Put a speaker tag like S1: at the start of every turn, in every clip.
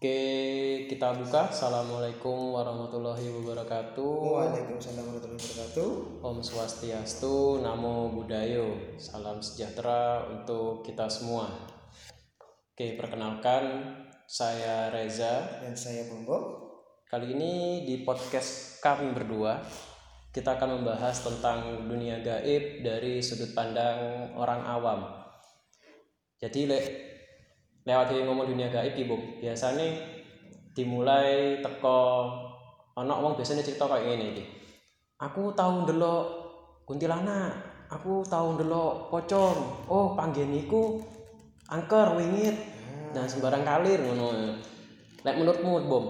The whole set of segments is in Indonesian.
S1: Oke, kita buka. Assalamualaikum warahmatullahi wabarakatuh.
S2: Waalaikumsalam warahmatullahi wabarakatuh.
S1: Om Swastiastu, Namo Buddhayo. Salam sejahtera untuk kita semua. Oke, perkenalkan saya Reza.
S2: Dan saya Bombo.
S1: Kali ini di podcast kami berdua kita akan membahas tentang dunia gaib dari sudut pandang orang awam. Jadi lewat dia ngomong dunia gaib ibu biasanya dimulai teko ono wong biasanya cerita kayak gini iki. Aku tahu ndelok kuntilanak, aku tahu ndelok pocong. Oh, panggeniku angker wingit dan sembarang kalir ngono. Lek menurutmu, Bom,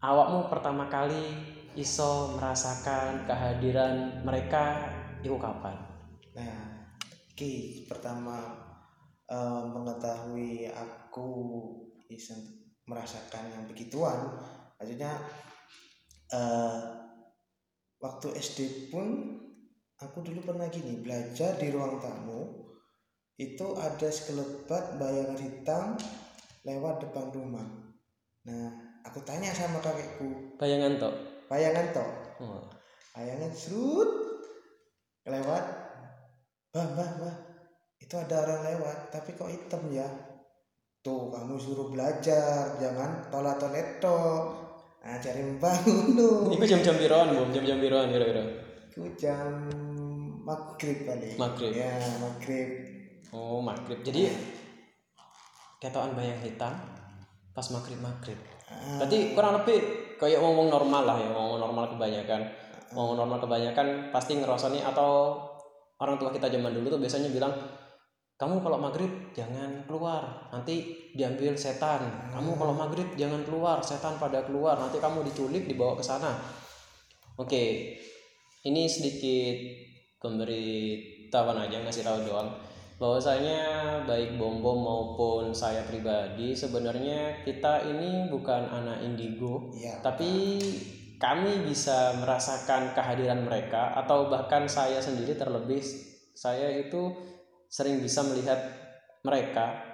S1: awakmu pertama kali iso merasakan kehadiran mereka itu kapan?
S2: Nah, ki pertama eh, mengetahui aku bisa merasakan yang begituan, maksudnya eh, waktu SD pun aku dulu pernah gini belajar di ruang tamu itu ada sekelebat bayangan hitam lewat depan rumah. Nah, aku tanya sama kakekku,
S1: Bayangan tok.
S2: bayangan toh
S1: Oh.
S2: bayangan serut lewat bah bah bah itu ada orang lewat tapi kok hitam ya tuh kamu suruh belajar jangan tola toleto nah cari membangun tuh
S1: Iku jam-jam biroan, Bom, jam-jam biroan kira-kira.
S2: itu jam maghrib kali
S1: Maghrib.
S2: ya maghrib
S1: Oh, maghrib. Jadi ketokan bayang hitam pas maghrib maghrib.
S2: Ah,
S1: Berarti kurang lebih kayak ngomong normal lah ya, ngomong normal kebanyakan. Ngomong normal kebanyakan pasti ngerasani atau orang tua kita zaman dulu tuh biasanya bilang kamu kalau maghrib jangan keluar. Nanti diambil setan. Kamu kalau maghrib jangan keluar. Setan pada keluar. Nanti kamu diculik dibawa ke sana. Oke. Ini sedikit pemberitahuan aja ngasih tahu doang. Bahwasanya baik bom bom maupun saya pribadi sebenarnya kita ini bukan anak indigo
S2: iya
S1: tapi kami bisa merasakan kehadiran mereka atau bahkan saya sendiri terlebih. Saya itu sering bisa melihat mereka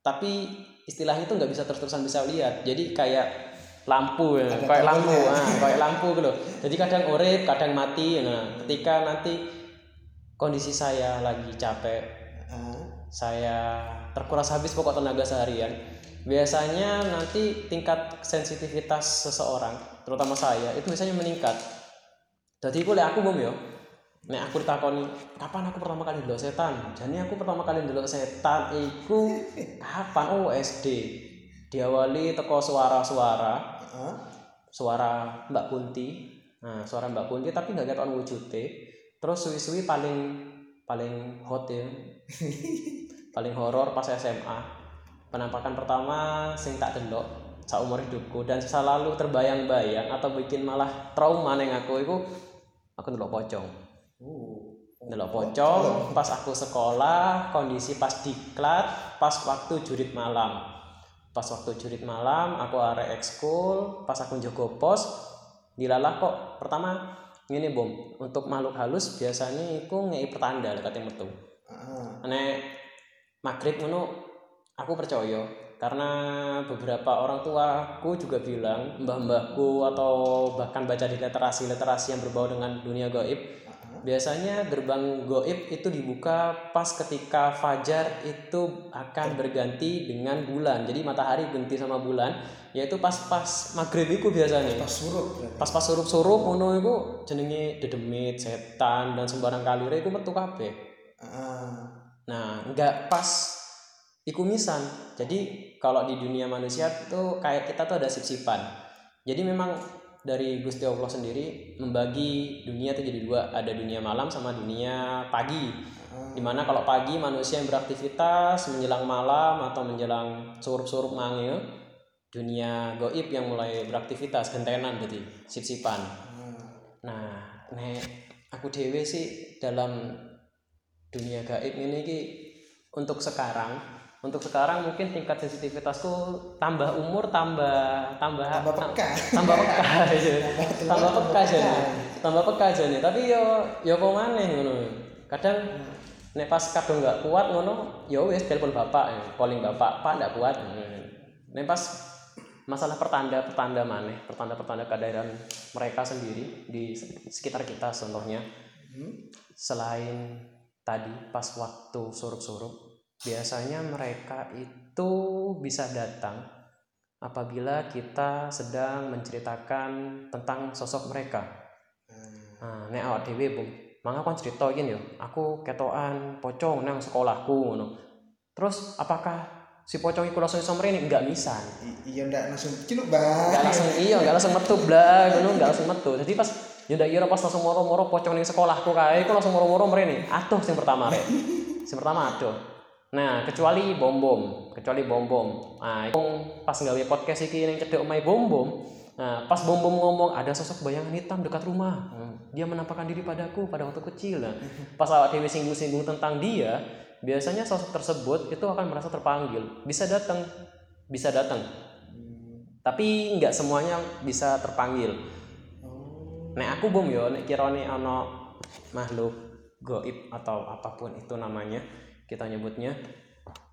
S1: tapi istilahnya itu nggak bisa terus-terusan bisa lihat. Jadi kayak lampu ya kayak lampu ah, kayak lampu gitu jadi kadang urip kadang mati. Nah ketika nanti kondisi saya lagi capek
S2: Ah,
S1: saya terkuras habis pokok tenaga seharian biasanya nanti tingkat sensitivitas seseorang terutama saya itu biasanya meningkat. Jadi boleh aku bom yo nek aku ditakoni kapan aku pertama kali ndelok setan? Jadi aku pertama kali ndelok setan iku kapan? Oh SD diawali teko suara-suara. Suara Mbak Kunti. Nah suara Mbak Kunti tapi nggak ketahuan wujudnya terus suwi-suwi paling paling hot ya. Paling horor pas SMA penampakan pertama sing tak delok saumur hidupku dan selalu terbayang-bayang atau bikin malah trauma neng aku itu aku ndelok pocong
S2: uh,
S1: ndelok pocong pas aku sekolah kondisi pas diklat pas waktu jurit malam. Pas waktu jurit malam aku arek ekskul pas aku jogo pos dilalah kok. Pertama ini bom untuk makhluk halus biasanya aku ngei pertanda dekat metu.
S2: Ah,
S1: nek maghrib ngono aku percaya karena beberapa orang tuaku juga bilang mbah-mbahku atau bahkan baca di literasi-literasi yang berbau dengan dunia gaib biasanya gerbang goib itu dibuka pas ketika fajar itu akan berganti dengan bulan. Jadi matahari ganti sama bulan yaitu pas pas maghrib itu biasanya.
S2: Pas surup berarti.
S1: pas pas surup-surup ngono itu jenenge dedemit setan dan sembarang kalire itu metu kabeh.
S2: Ah,
S1: nah nggak pas ikumisan jadi kalau di dunia manusia tuh kayak kita tuh ada sip-sipan. Jadi memang dari Gusti Allah sendiri membagi dunia itu jadi dua. Ada dunia malam sama dunia pagi.
S2: Ah,
S1: di mana kalau pagi manusia yang beraktivitas menjelang malam atau menjelang surup-surup mangil dunia goib yang mulai beraktivitas gentenan berarti sip-sipan.
S2: Ah.
S1: Nah, nek aku dewe sih dalam dunia gaib ini ki untuk sekarang, untuk sekarang mungkin tingkat sensitivitasku tambah umur tambah tambah
S2: tambah peka
S1: tambah peka aja. tambah peka aja. Tambah peka aja nih. Tapi yo yo kok maneh ngono. Kadang nek pas kadang nggak kuat ngono, ya wis telepon bapak, ya. calling bapak, pak nggak kuat. Nek pas masalah pertanda-pertanda mana pertanda-pertanda kehadiran mereka sendiri di sekitar kita contohnya
S2: Hmm?
S1: selain tadi pas waktu surup-surup biasanya mereka itu bisa datang apabila kita sedang menceritakan tentang sosok mereka.
S2: Hmm.
S1: nah nek awak dhewe bung mangga kon cerita gini yo aku ketokan pocong nang sekolahku ngono. Terus apakah si pocong iku langsung iso mrene? Enggak bisa.
S2: I- iya ndak langsung ciluk bang
S1: enggak langsung iya enggak langsung metu blah ngono enggak langsung metu. Jadi pas yo ndak kira pas langsung moro-moro pocong ning sekolahku kae iku langsung moro-moro mrene. Aduh sing pertama rek. Sing pertama aduh nah kecuali bom bom kecuali bom bom nah pas nggawe podcast iki ning cedek omahe bom bom nah pas bom bom ngomong ada sosok bayangan hitam dekat rumah. Hmm, dia menampakkan diri padaku pada waktu kecil. Nah, pas awak dewi singgung-singgung tentang dia biasanya sosok tersebut itu akan merasa terpanggil. Bisa datang bisa datang tapi nggak semuanya bisa terpanggil. Nek aku bom yo nek kirane ana makhluk goib atau apa pun itu namanya kita nyebutnya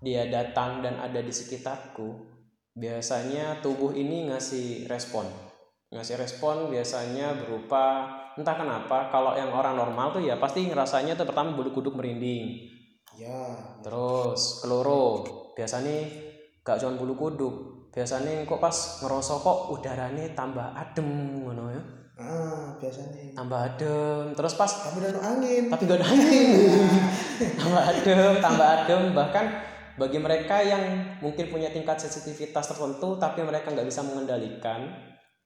S1: dia datang dan ada di sekitarku biasanya tubuh ini ngasih respon. Ngasih respon biasanya berupa entah kenapa kalau yang orang normal tuh ya pasti ngerasanya tuh pertama bulu kuduk merinding.
S2: Ya
S1: terus keloro biasanya gak cuma bulu kuduk biasanya kok pas ngerasa kok udaranya tambah adem ngono ya
S2: ah biasanya.
S1: Tambah adem terus pas
S2: tapi udah angin.
S1: Tapi gak ada angin. Tambah adem tambah adem. Bahkan bagi mereka yang mungkin punya tingkat sensitivitas tertentu tapi mereka nggak bisa mengendalikan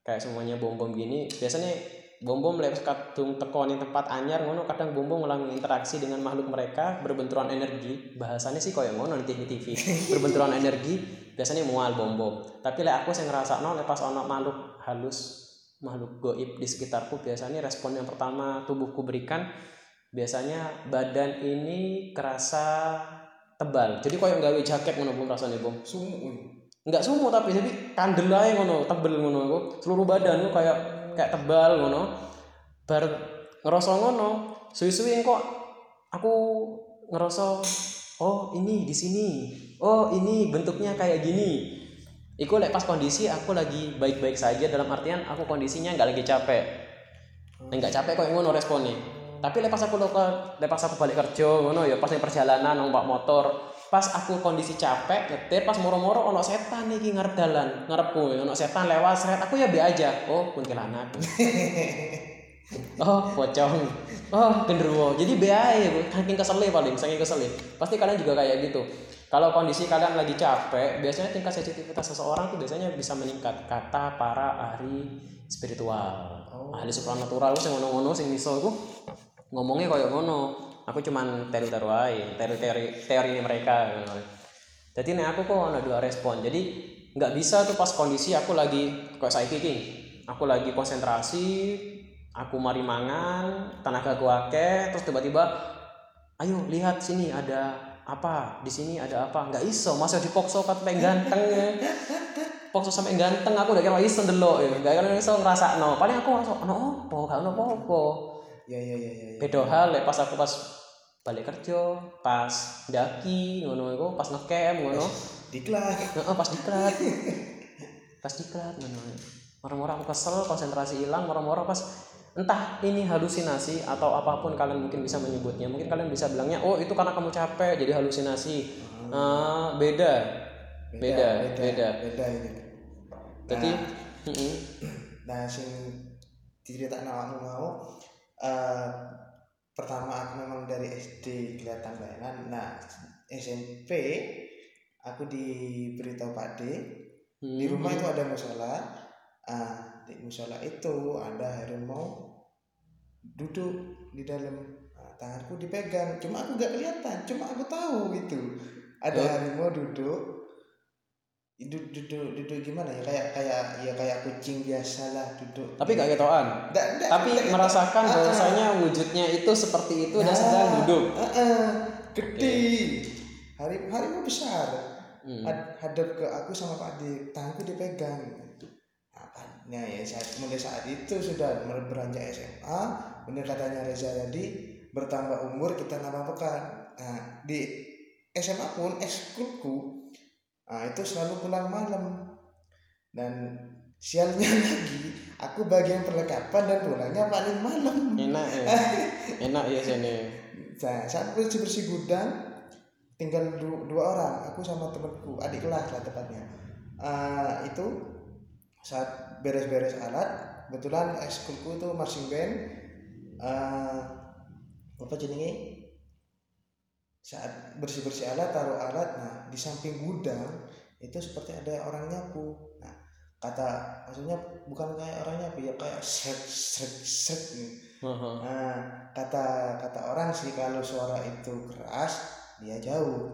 S1: kayak semuanya bom bom gini biasanya bom bom lewat kadung teko ning tempat anyar ngono kadang bom bom ngulang interaksi dengan makhluk mereka berbenturan energi. Bahasanya sih kayak ngono di TV berbenturan energi biasanya mual bom bom tapi lek aku sing ngerasa no pas ono makhluk halus makhluk goib di sekitarku biasanya respon yang pertama tubuhku berikan biasanya badan ini kerasa tebal. Jadi koyo gawe jaket ngono bom rasanya bom
S2: sumuk
S1: nggak sumuk tapi jadi kandel aja ngono tebel ngono seluruh badan tuh kayak kayak tebal ngono. Bar ngerasa ngono suwi-suwi kok aku ngerasa oh ini di sini. Oh ini bentuknya kayak gini Iku lek pas kondisi aku lagi baik-baik saja dalam artian aku kondisinya nggak lagi capek. Nggak capek kok ngono responnya. Tapi lepas aku luka, lepas aku balik kerja ngono ya pas perjalanan numpak motor, pas aku kondisi capek nyetir pas moro-moro ono setan iki ngarep dalan, ngarepku ono setan lewat seret aku ya be aja. Oh, kuntilanak. oh, pocong. Oh, genderuwo. Jadi be ae, saking kesele paling, saking kesele. Pasti kalian juga kayak gitu. Kalau kondisi kalian lagi capek, biasanya tingkat sensitivitas seseorang tuh biasanya bisa meningkat. Kata para ahli spiritual,
S2: Oh.
S1: ahli supranatural, sing ngono-ngono sing iso iku ngomongnya kayak ngono. Aku cuman teori-teori ae, teori-teori teori mereka. Jadi nek aku kok ada dua respon. Jadi nggak bisa tuh pas kondisi aku lagi kayak saiki iki. Aku lagi konsentrasi, aku mari mangan, tenaga aku akeh, terus tiba-tiba ayo lihat sini ada apa? Di sini ada apa? Nggak iso masa dipokso sampai ganteng ya. pokso sampai ganteng aku udah kira iso ndelok ya. Gak kira iso ngerasa no paling aku ngerasa ono apa? Gak ono apa-apa.
S2: Ya ya ya ya, ya.
S1: beda hal pas aku pas balik kerja pas daki ngono iku pas ngecamp ngono.
S2: Diklat.
S1: Heeh, pas diklat. Pas diklat ngono. Orang-orang kesel konsentrasi hilang orang-orang pas entah ini halusinasi atau apa pun kalian mungkin bisa menyebutnya. Mungkin kalian bisa bilangnya oh itu karena kamu capek jadi halusinasi. Eh, beda. Beda beda
S2: beda ini.
S1: Jadi mm-mm.
S2: nah sing cerita awakmu mau eh pertama aku memang dari SD kelihatan bayangan. Nah SMP aku diberitahu Pak D. Di rumah itu ada musola ah di musola itu ada harimau duduk di dalam Ah, tanganku dipegang. Cuma aku gak kelihatan cuma aku tahu gitu. Ada
S1: Oh.
S2: harimau duduk duduk duduk duduk gimana ya? Kayak kayak ya kayak kucing biasa lah duduk
S1: tapi gak ketoan
S2: nggak-
S1: tapi
S2: nggak-
S1: merasakan
S2: Ah, ah.
S1: bahwasanya wujudnya itu seperti itu dan
S2: Nah,
S1: sedang duduk.
S2: ah, ah, gede. Hari harimau besar.
S1: Hmm.
S2: Had- hadap ke aku sama Pak D tanganku dipegang nah ya saat mulai saat itu sudah beranjak SMA benar katanya Reza tadi bertambah umur kita nambah pekan nah di SMA pun ekskulku nah itu selalu pulang malam. Dan sialnya lagi aku bagian perlengkapan dan pulangnya paling malam.
S1: Enak ya? Enak ya sini
S2: nah saat bersih bersih gudang tinggal du- dua orang aku sama temanku adik kelas lah tepatnya. Eh, itu saat beres-beres alat kebetulan ekskulku itu marching band eh apa jenenge? Saat bersih bersih alat taruh alat nah di samping gudang itu seperti ada orang nyapu. Nah kata maksudnya bukan kayak orang nyapu ya kayak seret seret seret gitu. Nah kata kata orang sih kalau suara itu keras dia jauh.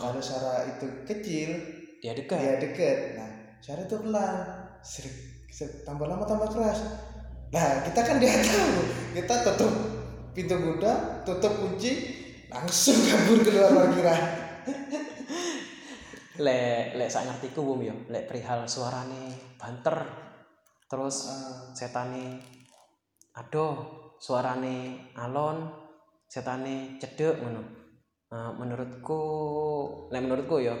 S2: Kalau suara itu kecil
S1: dia dekat.
S2: dia deket nah suara itu pelan seret, tambah lama tambah keras. Nah kita kan dia tahu. Kita tutup pintu gudang tutup kunci langsung kabur keluar parkiran
S1: lek lek sak ngertiku bum yo. Lek perihal suarane banter terus
S2: Ah,
S1: setane aduh suarane alon setane cedek ngono. Nah, menurutku lek menurutku yo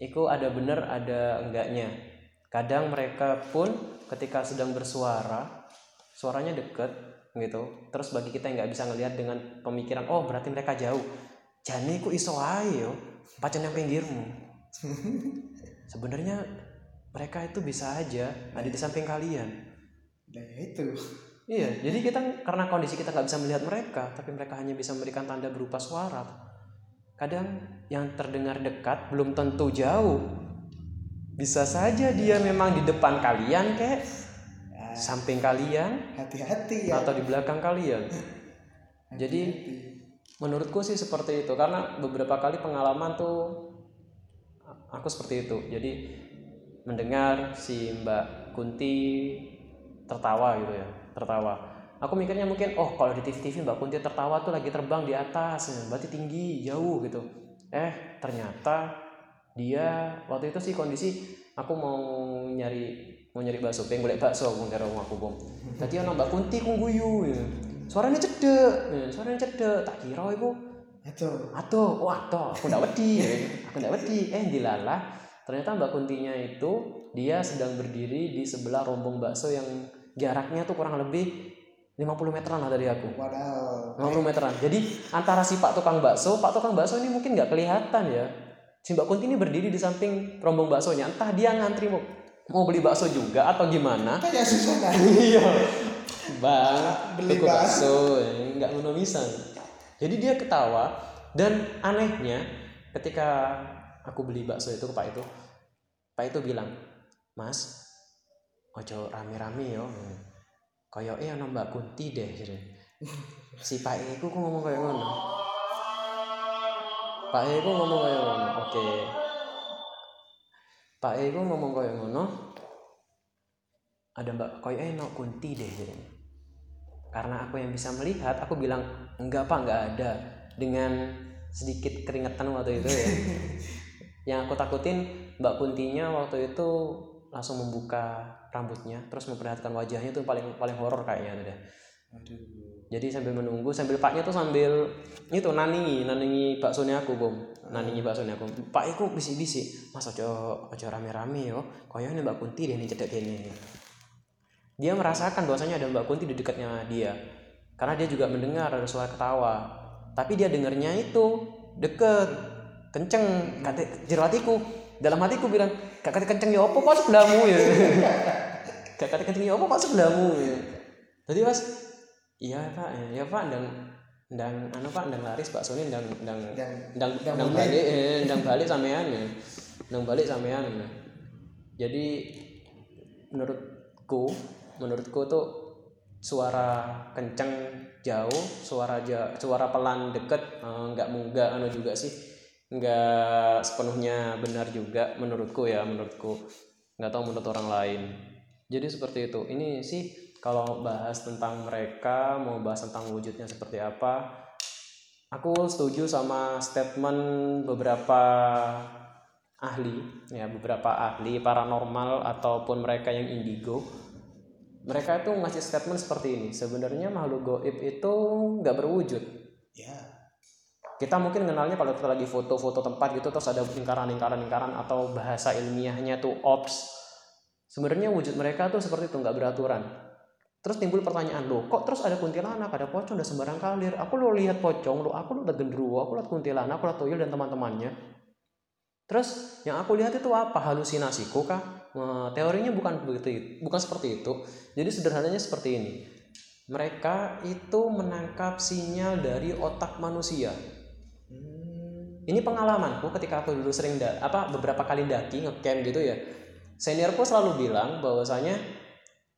S1: iku ada bener ada enggaknya kadang mereka pun ketika sedang bersuara suaranya deket gitu terus bagi kita yang nggak bisa ngelihat dengan pemikiran oh berarti mereka jauh. Jane ku iso ae yo? Pacan yang pinggirmu. Sebenarnya mereka itu bisa aja ada di samping kalian.
S2: Nah itu.
S1: Iya jadi kita karena kondisi kita nggak bisa melihat mereka tapi mereka hanya bisa memberikan tanda berupa suara. Kadang yang terdengar dekat belum tentu jauh bisa saja dia memang di depan kalian kayak
S2: Ah,
S1: samping kalian.
S2: Hati-hati ya.
S1: Atau di belakang kalian. Jadi menurutku sih seperti itu. Karena beberapa kali pengalaman tuh aku seperti itu. Jadi mendengar si Mbak Kunti tertawa gitu ya tertawa. Aku mikirnya mungkin oh kalau di TV-TV Mbak Kunti tertawa tuh lagi terbang di atas berarti tinggi jauh gitu. Eh ternyata dia waktu itu sih kondisi aku mau nyari mau nyari bakso pengen golek bakso aku karo aku bom tadi ana Mbak Kunti kungguyu ya. suaranya cedek ya, suaranya cedek tak kira iku
S2: Aduh,
S1: Atuh, wah toh, aku ndak wedi, aku ndak wedi. Eh dilalah, ternyata Mbak Kuntinya itu dia sedang berdiri di sebelah rombong bakso yang jaraknya tuh kurang lebih 50 meteran lah dari aku.
S2: wadaw
S1: 50 meteran. Jadi antara si Pak tukang bakso, Pak tukang bakso ini mungkin nggak kelihatan ya. Si Mbak Kunti ini berdiri di samping rombong baksonya. Entah dia ngantri mau mau beli bakso juga atau gimana.
S2: kayak susah kan
S1: Iya. Bang,
S2: Beli bakso.
S1: bakso, nggak ngono bisa. Jadi dia ketawa dan anehnya ketika aku beli bakso itu ke Pak itu, Pak itu bilang, Mas, ojo rame-rame yo. Koyo eh ana Mbak Kunti deh. Si Pak itu kok ngomong kayak ngono. Pak itu ngomong kayak ngono. Oke. Pak itu ngomong kayak ngono. Ada Mbak koyo no Kunti deh. Karena aku yang bisa melihat, aku bilang enggak Pak, enggak ada. Dengan sedikit keringetan waktu itu ya. yang aku takutin Mbak Kuntinya waktu itu langsung membuka rambutnya terus memperlihatkan wajahnya tuh paling paling horor kayaknya deh. Jadi sambil menunggu, sambil paknya tuh sambil itu naningi, naningi baksonya aku, Bom. Naningi baksonya aku. Pak iku bisik-bisik. Mas ojo ojo rame-rame yo. Koyonya Mbak Kunti deh nih cedek gini. Dia merasakan bahwasanya ada Mbak Kunti di dekatnya dia. Karena dia juga mendengar ada suara ketawa. Tapi dia dengarnya itu deket, kenceng. Kata jero hatiku, dalam hatiku bilang, "Gak kata kenceng ya opo kok sebelahmu ya." Gak kata kenceng ya opo kok sebelahmu ya. Jadi Mas, iya Pak, ya Pak ndang ndang anu Pak ndang laris ndang ndang
S2: dan
S1: ndang
S2: Ndang
S1: ndang
S2: mulai.
S1: balik eh, ndang balik sampean ya. Ndang balik sampean. ya. Jadi menurutku menurutku tuh suara kenceng jauh, suara ja, suara pelan deket eh, nggak nggak anu juga sih nggak sepenuhnya benar juga menurutku ya menurutku nggak tahu menurut orang lain jadi seperti itu ini sih kalau bahas tentang mereka mau bahas tentang wujudnya seperti apa aku setuju sama statement beberapa ahli ya beberapa ahli paranormal ataupun mereka yang indigo. Mereka itu ngasih statement seperti ini sebenarnya makhluk goib itu nggak berwujud.
S2: Ya.
S1: Kita mungkin kenalnya kalau kita lagi foto-foto tempat gitu terus ada lingkaran lingkaran lingkaran atau bahasa ilmiahnya tuh orbs sebenarnya wujud mereka tuh seperti itu nggak beraturan terus timbul pertanyaan lo kok terus ada kuntilanak ada pocong dan sembarang kalir? Aku lo lihat pocong lo aku lo lihat gendruwo aku lihat kuntilanak aku lihat tuyul dan teman-temannya. Terus yang aku lihat itu apa? Halusinasiku kah? Eh, teorinya bukan begitu bukan seperti itu. Jadi sederhananya seperti ini. Mereka itu menangkap sinyal dari otak manusia.
S2: Hmm.
S1: ini pengalamanku ketika aku dulu sering da, apa beberapa kali daki ngecamp gitu ya. Seniorku selalu bilang bahwasanya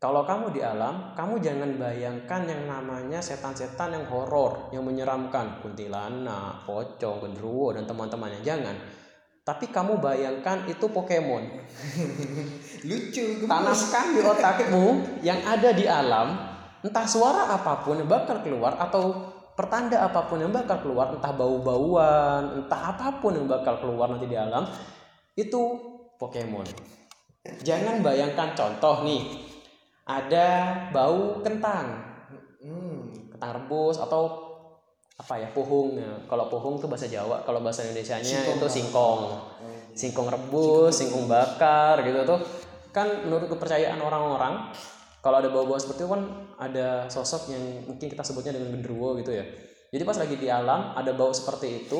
S1: kalau kamu di alam kamu jangan bayangkan yang namanya setan-setan yang horor yang menyeramkan. Kuntilanak pocong genderuwo dan teman-temannya. Jangan. Tapi kamu bayangkan itu Pokemon.
S2: Lucu gemes.
S1: tanamkan di otakmu yang ada di alam. Entah suara apa pun yang bakal keluar atau pertanda apa pun yang bakal keluar entah bau-bauan entah apa pun yang bakal keluar nanti di alam itu Pokemon. Jangan bayangkan contoh nih ada bau kentang
S2: Hmm.
S1: kentang rebus atau apa ya pohung ya. kalau pohung itu bahasa Jawa kalau bahasa Indonesianya
S2: Singkong,
S1: itu
S2: Pak.
S1: singkong
S2: Oh, iya.
S1: singkong rebus, singkong bakar gitu tuh kan menurut kepercayaan orang-orang kalau ada bau-bau seperti itu kan ada sosok yang mungkin kita sebutnya dengan genderuwo gitu ya jadi pas lagi di alam ada bau seperti itu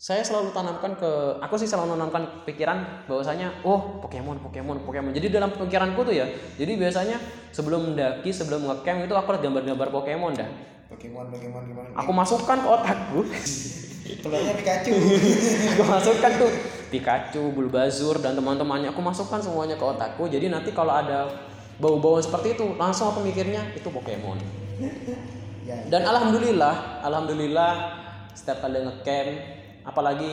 S1: saya selalu tanamkan ke aku sih selalu menanamkan pikiran bahwasanya oh Pokemon Pokemon Pokemon. Jadi dalam pikiranku tuh ya jadi biasanya sebelum mendaki sebelum ngecamp itu aku lihat gambar-gambar Pokemon dah.
S2: Pokemon Pokemon Pokemon.
S1: Aku masukkan ke otakku.
S2: Telurnya Pikachu.
S1: Aku masukkan tuh Pikachu, Bulbazur dan teman-temannya. Aku masukkan semuanya ke otakku. Jadi nanti kalau ada bau-bauan seperti itu langsung aku mikirnya itu Pokemon.
S2: Ya.
S1: Dan alhamdulillah alhamdulillah setiap kali ngecamp apalagi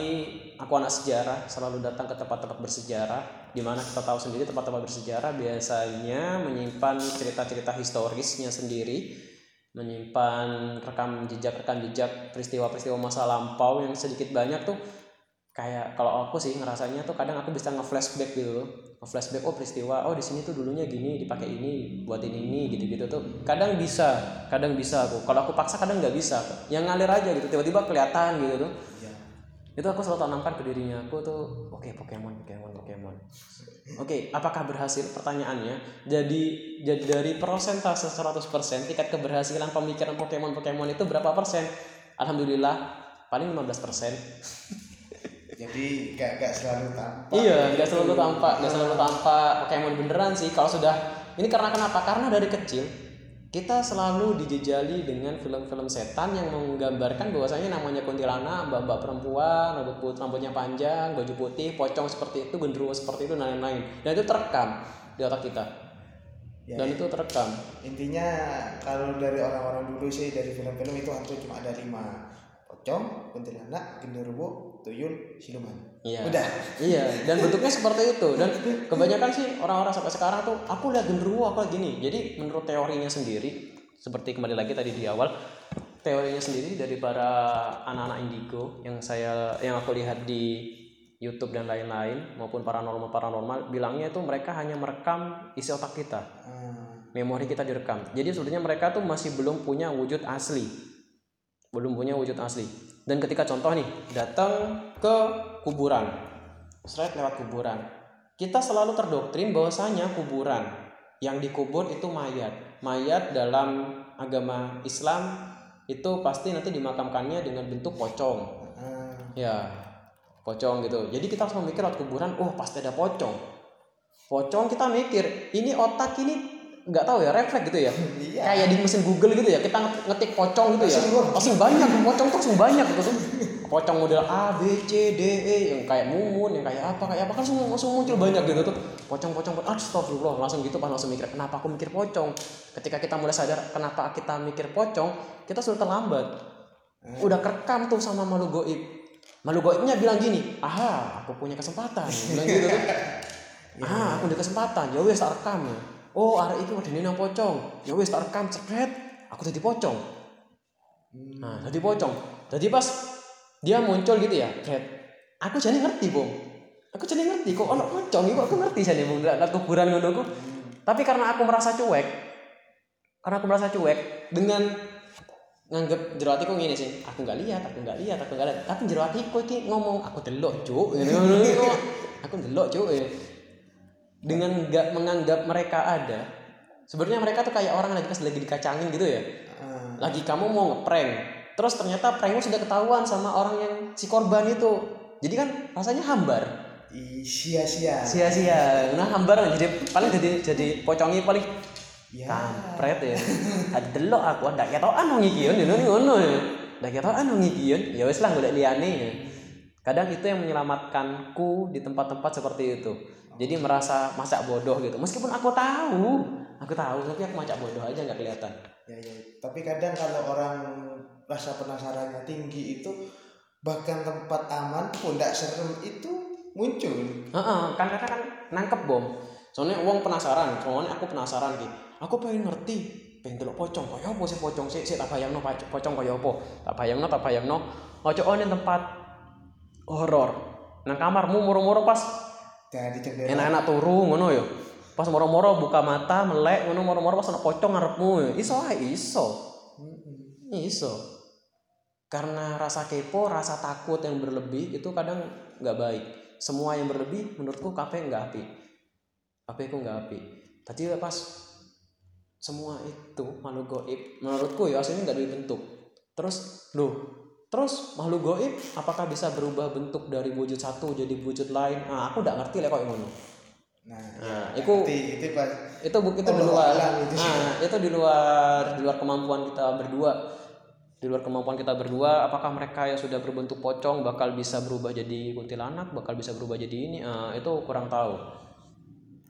S1: aku anak sejarah selalu datang ke tempat-tempat bersejarah di mana kita tahu sendiri tempat-tempat bersejarah biasanya menyimpan cerita-cerita historisnya sendiri menyimpan rekam jejak rekam jejak peristiwa-peristiwa masa lampau yang sedikit banyak tuh kayak kalau aku sih ngerasanya tuh kadang aku bisa nge-flashback gitu loh. Nge-flashback oh peristiwa oh di sini tuh dulunya gini dipakai ini buat ini ini gitu-gitu tuh. Kadang bisa kadang bisa aku. Kalau aku paksa kadang nggak bisa yang ngalir aja gitu tiba-tiba kelihatan gitu tuh itu aku selalu tanamkan ke dirinya. Aku tuh oke Pokemon Pokemon Pokemon. Oke apakah berhasil? Pertanyaannya jadi jadi dari persentase 100% tingkat keberhasilan pemikiran Pokemon Pokemon itu berapa persen? Alhamdulillah paling 15 persen.
S2: Jadi gak gak selalu tampak.
S1: Iya nggak selalu tampak nggak selalu tampak Pokemon beneran sih kalau sudah ini karena kenapa? Karena dari kecil kita selalu dijejali dengan film-film setan yang menggambarkan bahwasanya namanya kuntilanak, mbak-mbak perempuan, rambut putih, rambutnya panjang, baju putih, pocong seperti itu, genderuwo seperti itu, dan lain-lain. Dan itu terekam di otak kita.
S2: Ya,
S1: Dan itu terekam.
S2: intinya kalau dari orang-orang dulu sih dari film-film itu hantu cuma ada lima pocong kuntilanak genderuwo tuyul siluman
S1: Iya.
S2: udah
S1: Iya, dan bentuknya seperti itu. Dan kebanyakan sih orang-orang sampai sekarang tuh aku lihat genderuwo aku lihat gini. Jadi menurut teorinya sendiri, seperti kembali lagi tadi di awal, teorinya sendiri dari para anak-anak indigo yang saya yang aku lihat di YouTube dan lain-lain maupun paranormal paranormal bilangnya itu mereka hanya merekam isi otak kita,
S2: Ah,
S1: memori kita direkam. Jadi sebenarnya mereka tuh masih belum punya wujud asli, belum punya wujud asli. Dan ketika contoh nih datang ke kuburan, straight lewat kuburan, kita selalu terdoktrin bahwasanya kuburan yang dikubur itu mayat. Mayat dalam agama Islam itu pasti nanti dimakamkannya dengan bentuk pocong. Ya, pocong gitu. Jadi kita harus memikir lewat kuburan, oh pasti ada pocong. Pocong kita mikir, ini otak ini nggak tahu ya refleks gitu ya.
S2: iya
S1: Kayak di mesin Google gitu ya, kita ngetik pocong gitu ya.
S2: Langsung
S1: banyak, pocong tuh langsung banyak gitu. Pocong model A, B, C, D, E yang kayak mumun, yang kayak apa, kayak apa kan langsung, langsung muncul banyak gitu tuh. Pocong-pocong, astagfirullah, langsung gitu pas langsung mikir, kenapa aku mikir pocong? Ketika kita mulai sadar kenapa kita mikir pocong, kita sudah terlambat. Udah kerekam tuh sama makhluk goib. Makhluk goibnya bilang gini, aha, aku punya kesempatan. Bilang gitu tuh. Ah, aku ada kesempatan. Ya wes rekam. Oh, hari itu ada nang pocong. Ya wes tak rekam cepet. Aku jadi pocong. Nah, jadi pocong. Jadi pas dia muncul gitu ya, Fred. Aku jadi ngerti, Bung. Aku jadi ngerti kok ono pocong iku aku ngerti jadi Bung. Lah kuburan ngono ku. Tapi karena aku merasa cuek, karena aku merasa cuek dengan nganggep jero atiku ngene sih aku nggak lihat aku nggak lihat aku nggak lihat tapi jero atiku iki ngomong aku delok cuk aku delok cuk. Dengan nggak menganggap mereka ada sebenarnya mereka tuh kayak orang lagi pas lagi dikacangin gitu ya.
S2: Ah,
S1: lagi kamu mau ngeprank terus ternyata prankmu sudah ketahuan sama orang yang si korban itu. Jadi kan rasanya hambar.
S2: Sia-sia.
S1: Sia-sia. Nah hambar jadi paling jadi jadi pocongi paling
S2: ya.
S1: kampret ya. Ada delok aku ndak ketokan wong iki ngono ngono ya. Ndak ketokan wong iki ya wis lah golek liyane ya. kadang itu yang menyelamatkanku di tempat-tempat seperti itu jadi merasa masak bodoh gitu. Meskipun aku tahu aku tahu tapi aku macak bodoh aja nggak kelihatan.
S2: Ya ya. Tapi kadang kalau orang rasa penasarannya tinggi itu bahkan tempat aman pun tidak serem itu muncul.
S1: Heeh, kan karena kan nangkep bom. Soalnya uang penasaran soalnya aku penasaran ki aku pengen ngerti pengen delok pocong kaya apa sih pocong sih? Sih tak bayangno pocong kaya apa? Tak bayangno tak bayangno. Ojo oh tempat horor. Nang kamarmu moro-moro pas
S2: jadi jendela
S1: enak-enak turu ngono ya pas moro-moro buka mata melek ngono moro-moro pas ana pocong ngarepmu iso ae iso. Iso. Karena rasa kepo rasa takut yang berlebih itu kadang nggak baik. Semua yang berlebih menurutku kafe nggak api. Kafe ku nggak api. Tadi pas semua itu makhluk goib. Menurutku ya aslinya nggak dibentuk terus loh terus makhluk goib apakah bisa berubah bentuk dari wujud satu jadi wujud lain? Ah aku nggak ngerti lah kok ngono.
S2: Nah,
S1: Nah,
S2: ya, itu pas
S1: itu bu- itu di luar.
S2: itu.
S1: nah, itu di luar di luar kemampuan kita berdua. Di luar kemampuan kita berdua apakah mereka yang sudah berbentuk pocong bakal bisa berubah jadi kuntilanak bakal bisa berubah jadi ini? Ah, itu kurang tahu.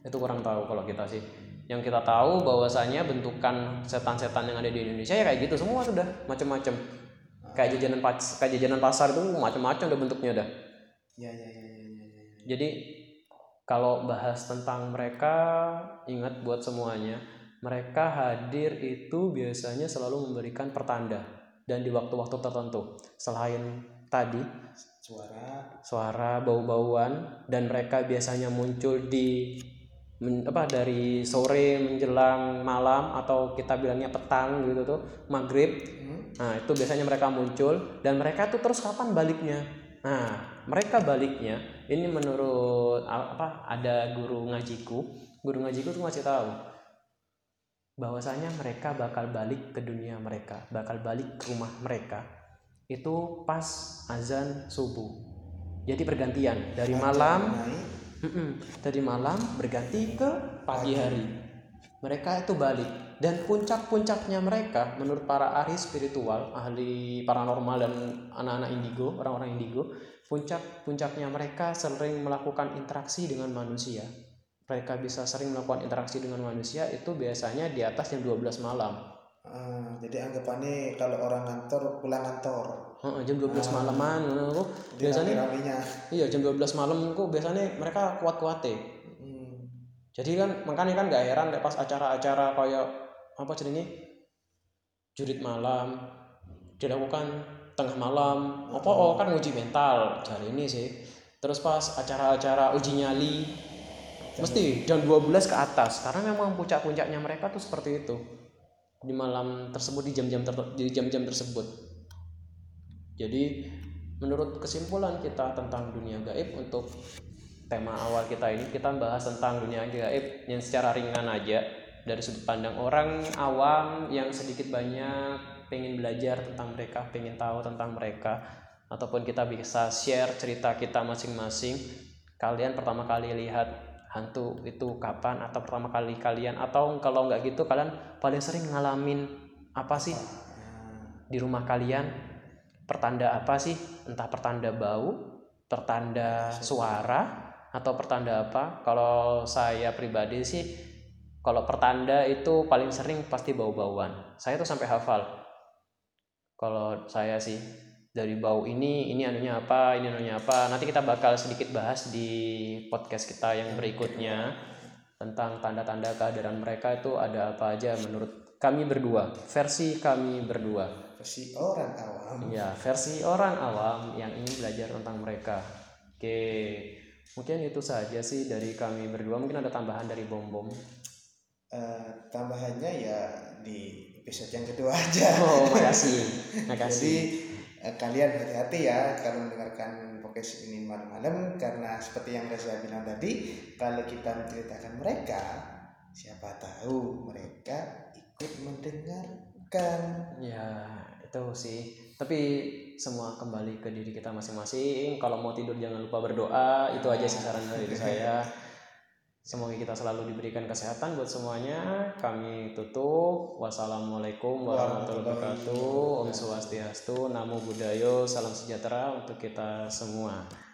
S1: Itu kurang tahu kalau kita sih. Yang kita tahu bahwasanya bentukan setan-setan yang ada di Indonesia ya kayak gitu semua sudah macam-macam kayak jajanan pas kayak jajanan pasar itu macam-macam udah bentuknya dah
S2: ya ya ya ya ya, ya.
S1: jadi kalau bahas tentang mereka ingat buat semuanya mereka hadir itu biasanya selalu memberikan pertanda dan di waktu-waktu tertentu selain tadi
S2: suara
S1: suara bau-bauan dan mereka biasanya muncul di men- apa dari sore menjelang malam atau kita bilangnya petang gitu tuh maghrib
S2: Hmm?
S1: Nah, itu biasanya mereka muncul dan mereka tuh terus kapan baliknya? Nah, mereka baliknya ini menurut apa ada guru ngajiku, guru ngajiku tuh ngasih tahu bahwasanya mereka bakal balik ke dunia mereka, bakal balik ke rumah mereka itu pas azan subuh. Jadi pergantian dari malam. Dari malam berganti ke pagi hari. Mereka itu balik dan puncak-puncaknya mereka menurut para ahli spiritual, ahli paranormal dan anak-anak indigo, orang-orang indigo, puncak-puncaknya mereka sering melakukan interaksi dengan manusia. Mereka bisa sering melakukan interaksi dengan manusia itu biasanya di atas jam 12 malam.
S2: Ah, jadi anggapannya kalau orang kantor pulang kantor
S1: Heeh, jam 12 malaman ngono. biasanya
S2: raminya
S1: iya jam 12 malam kok biasanya mereka kuat-kuate.
S2: hmm.
S1: jadi kan makanya kan nggak heran pas acara-acara kayak apa jenenge? Jurit malam. Dilakukan tengah malam. Apa? Oh kan uji mental hari ini sih. Terus pas acara-acara uji nyali mesti jam 12 ke atas. Karena memang puncak-puncaknya mereka tuh seperti itu. Di malam tersebut di jam-jam di jam-jam tersebut. Jadi menurut kesimpulan kita tentang dunia gaib untuk tema awal kita ini kita bahas tentang dunia gaib yang secara ringan aja dari sudut pandang orang awam yang sedikit banyak pengen belajar tentang mereka pengen tahu tentang mereka ataupun kita bisa share cerita kita masing-masing kalian pertama kali lihat hantu itu kapan atau pertama kali kalian atau kalau nggak gitu kalian paling sering ngalamin apa sih? Di rumah kalian pertanda apa sih? Entah pertanda bau pertanda suara atau pertanda apa? Kalau saya pribadi sih kalau pertanda itu paling sering pasti bau-bauan. Saya tuh sampai hafal. Kalau saya sih dari bau ini ini anunya apa ini anunya apa. Nanti kita bakal sedikit bahas di podcast kita yang berikutnya tentang tanda-tanda kehadiran mereka itu ada apa aja menurut kami berdua. Versi kami berdua.
S2: Si orang awam.
S1: Ya versi orang awam yang ingin belajar tentang mereka. Oke mungkin itu saja sih dari kami berdua. Mungkin ada tambahan dari bom bom
S2: Eh, tambahannya ya di episode yang kedua aja.
S1: Oh makasih
S2: jadi
S1: makasih
S2: eh, kalian hati-hati ya kalau mendengarkan podcast podcast ini malam-malam karena seperti yang Reza bilang tadi kalau kita menceritakan mereka siapa tahu mereka ikut mendengarkan.
S1: Ya itu sih. Tapi semua kembali ke diri kita masing-masing. Kalau mau tidur jangan lupa berdoa. Itu aja sih saran dari saya Semoga kita selalu diberikan kesehatan buat semuanya. Kami tutup. Wassalamualaikum warahmatullahi wabarakatuh. Om Swastiastu, Namo Buddhayo, salam sejahtera untuk kita semua.